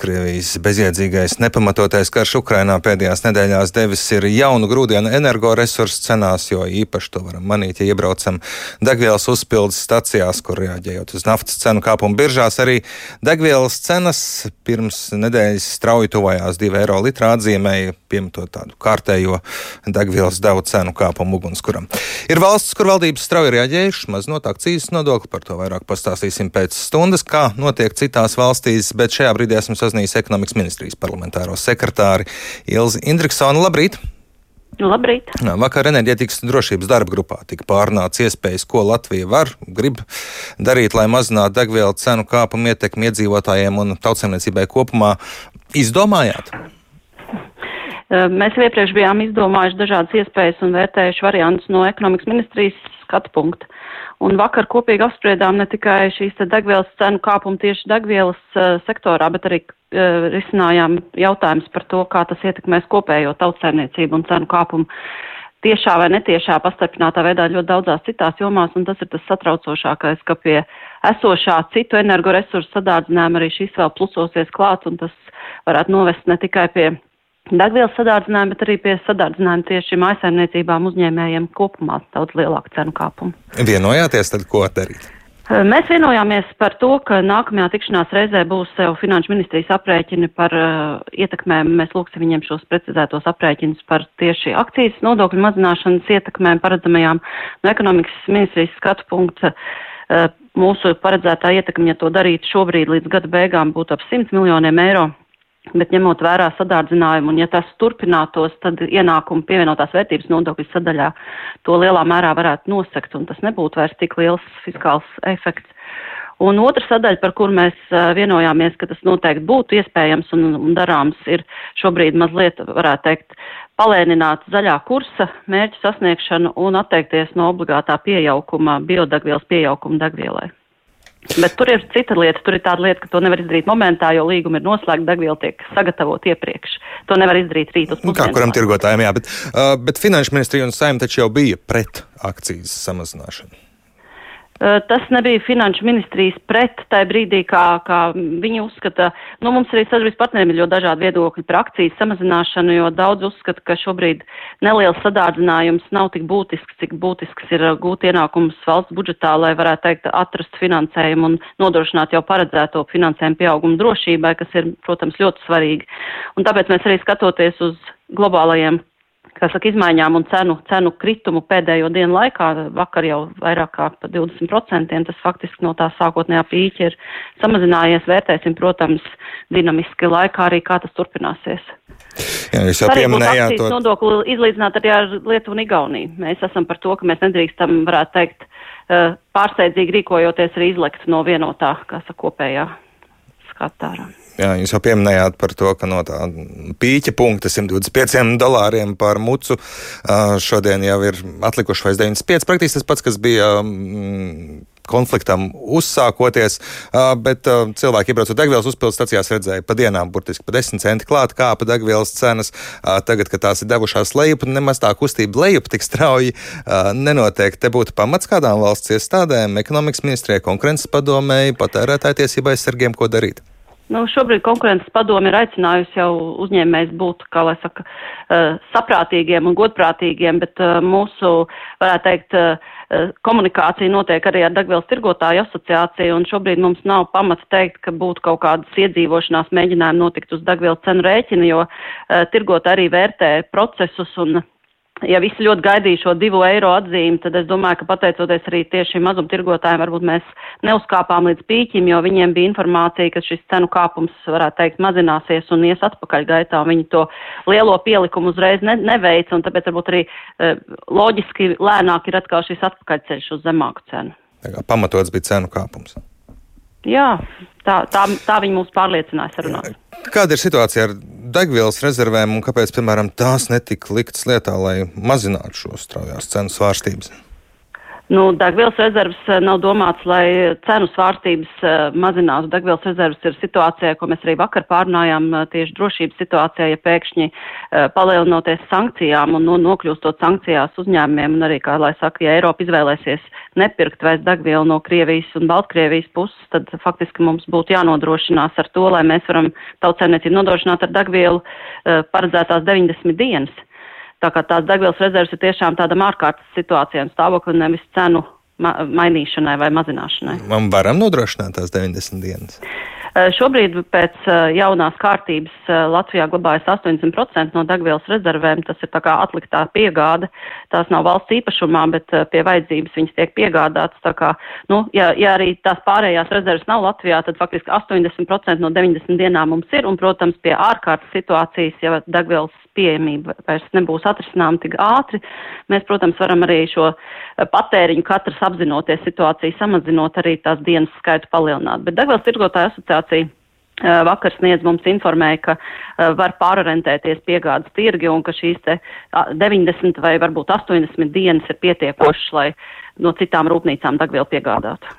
Krievijas bezjēdzīgais, nepamatotais karš Ukrainā pēdējās nedēļās devis ir jaunu grūdienu energoresursu cenās, jo īpaši to varam manīt, ja iebraucam degvielas uzpildes stacijās, kur reaģējot uz naftas cenu kāpumu biržās. Arī degvielas cenas pirms nedēļas strauji tuvājās 2 eiro litrā atzīmēja, piemetot tādu kārtējo degvielas devu cenu kāpumu ugunskuram. Ir valsts, kur valdības strauji reaģējušas, mazinot akcijas nodokli, par to vairāk pastāstīsim pēc stundas, kā notiek citās valstīs, bet šajā brīdī esmu sazinājies ekonomikas ministrijas parlamentāro sekretāri Ilzi Indriksonu. Labrīt! Labrīt! Vakar enerģētikas drošības darba grupā tika pārnāts iespējas, ko Latvija var, grib darīt, lai mazinātu degvielu cenu kāpumu ietekmi iedzīvotājiem un tautsēmniecībai kopumā. Izdomājāt? Mēs iepriekš bijām izdomājuši dažādas iespējas un vērtējuši variantus no ekonomikas ministrijas skatu punkta. Un vakar kopīgi apspriedām ne tikai šīs degvielas cenu kāpumu tieši degvielas uh, sektorā, bet arī uh, risinājām jautājumus par to, kā tas ietekmēs kopējo tautsēmniecību un cenu kāpumu tiešā vai netiešā pastarpinātā veidā ļoti daudzās citās jomās, un tas ir tas satraucošākais, ka pie esošā citu energoresursu sadārdzinājuma arī šis vēl plusosies klāt, un tas varētu novest ne tikai pie degvielas sadārdzinājumu, bet arī pie sadārdzinājumu tieši mājsaimniecībām uzņēmējiem kopumā daudz lielāku cenu kāpumu. Vienojāties tad, ko darīt? Mēs vienojāmies par to, ka nākamajā tikšanās reizē būs jau finanšu ministrijas aprēķini par uh, ietekmēm. Mēs lūgsim viņiem šos precizētos aprēķinus par tieši akcijas nodokļu mazināšanas ietekmēm paredzamajām no ekonomikas ministrijas skatu punkta. Uh, mūsu paredzētā ietekme, ja to darītu šobrīd līdz gada beigām, būtu ap 100 miljoniem eiro Bet ņemot vērā sadārdzinājumu, un ja tas turpinātos, tad ienākumu pievienotās vērtības nodokļu sadaļā to lielā mērā varētu nosekt, un tas nebūtu vairs tik liels fiskāls efekts. Un otra sadaļa, par kur mēs vienojāmies, ka tas noteikti būtu iespējams un, un darāms, ir šobrīd mazliet, varētu teikt, palēnināt zaļā kursa mērķu sasniegšanu un atteikties no obligātā piejaukuma, biodegvielas piejaukuma degvielai. Bet tur ir cita lieta. Tur ir tāda lieta, ka to nevar izdarīt momentā, jo līguma ir noslēgta, degviela tiek sagatavota iepriekš. To nevar izdarīt rīt uz pusdienu. Kā kuram tirgotājiem, jā, bet, uh, bet Finanšu ministrija un saimta taču jau bija pret akcijas samazināšanu. Tas nebija finanšu ministrijas pret tajā brīdī, kā, kā viņi uzskata. Nu, mums arī sadarbības partneriem ir ļoti dažādi viedokļi par akcijas samazināšanu, jo daudz uzskata, ka šobrīd neliels sadārdzinājums nav tik būtisks, cik būtisks ir gūt ienākumus valsts budžetā, lai varētu teikt atrast finansējumu un nodrošināt jau paredzēto finansējumu pieaugumu drošībai, kas ir, protams, ļoti svarīgi. Un tāpēc mēs arī skatoties uz globālajiem kā saka, izmaiņām un cenu, cenu kritumu pēdējo dienu laikā, vakar jau vairāk kā pa 20%, tas faktiski no tā sākotnējā pīķa ir samazinājies. Vērtēsim, protams, dinamiski laikā arī, kā tas turpināsies. Jā, jūs jau pieminējāt to. Nodokli izlīdzināt arī ar Lietuvu un Igauniju. Mēs esam par to, ka mēs nedrīkstam, varētu teikt, eh, pārsteidzīgi rīkojoties arī izlekt no vienotā, kā saka, kopējā skatārā. Jā, jūs jau pieminējāt par to, ka no tā pīķa punkta 125 dolāriem par mucu šodien jau ir atlikuši vairs 95. Praktiski tas pats, kas bija konfliktam uzsākoties, bet cilvēki iebraucot degvielas uzpildes stacijās redzēja pa dienām burtiski pa 10 centi klāt kāpa degvielas cenas. Tagad, kad tās ir devušās lejup, nemaz tā kustība lejup tik strauji nenotiek. Te būtu pamats kādām valsts iestādēm, ekonomikas ministrijai, konkurences padomēji, patērētāju tiesībai sargiem, ko darīt. Nu, šobrīd konkurences padomi ir aicinājusi jau uzņēmējs būt, kā lai saka, uh, saprātīgiem un godprātīgiem, bet uh, mūsu, varētu teikt, uh, komunikācija notiek arī ar Degvielas tirgotāju asociāciju, un šobrīd mums nav pamats teikt, ka būtu kaut kādas iedzīvošanās mēģinājumi notikt uz Degvielas cenu rēķina, jo tirgotāji arī vērtē procesus un ja visi ļoti gaidīja šo divu eiro atzīmi, tad es domāju, ka pateicoties arī tieši mazumtirgotājiem, varbūt mēs neuzkāpām līdz pīķim, jo viņiem bija informācija, ka šis cenu kāpums, varētu teikt, mazināsies un ies atpakaļ gaitā, un viņi to lielo pielikumu uzreiz ne, neveica, un tāpēc varbūt arī e, loģiski lēnāk ir atkal šis atpakaļceļš uz zemāku cenu. Pamatots bija cenu kāpums. Jā, tā, tā, tā viņi mūs pārliecināja sarunās. Kāda ir situācija ar degvielas rezervēm un kāpēc, piemēram, tās netika liktas lietā, lai mazinātu šo straujās cenu svārstības? Nu, degvielas rezerves eh, nav domāts, lai cenu svārstības uh, mazinātu. Degvielas rezerves ir situācijā, ko mēs arī vakar pārnājām, uh, tieši drošības situācijā, ja pēkšņi palielinoties sankcijām un no, nokļūstot sankcijās uzņēmumiem, un arī, kā lai saka, ja Eiropa izvēlēsies nepirkt vairs degvielu no Krievijas un Baltkrievijas puses, tad faktiski mums būtu jānodrošinās ar to, lai mēs varam tautsēmniecību nodrošināt ar degvielu paredzētās 90 dienas. Tā kā tās degvielas rezerves ir tiešām tādam ārkārtas situācijām stāvokli, nevis cenu ma mainīšanai vai mazināšanai. Man varam nodrošināt tās 90 dienas. Šobrīd pēc jaunās kārtības Latvijā glabājas 80% no degvielas rezervēm. Tas ir tā kā atliktā piegāde. Tās nav valsts īpašumā, bet pie vajadzības viņas tiek piegādātas. Tā kā, nu, ja, ja arī tās pārējās rezerves nav Latvijā, tad faktiski 80% no 90 dienām mums ir. Un, protams, pie ārkārtas situācijas, ja degvielas pieejamība vairs nebūs atrisināma tik ātri, mēs, protams, varam arī šo patēriņu katrs apzinoties situāciju, samazinot arī tās dienas skaitu palielināt. Bet degvielas tirgotāja asociācija vakar sniedz mums informēja, ka var pārorientēties piegādes tirgi un ka šīs te 90 vai varbūt 80 dienas ir pietiekošas, lai no citām rūpnīcām degvielu piegādātu.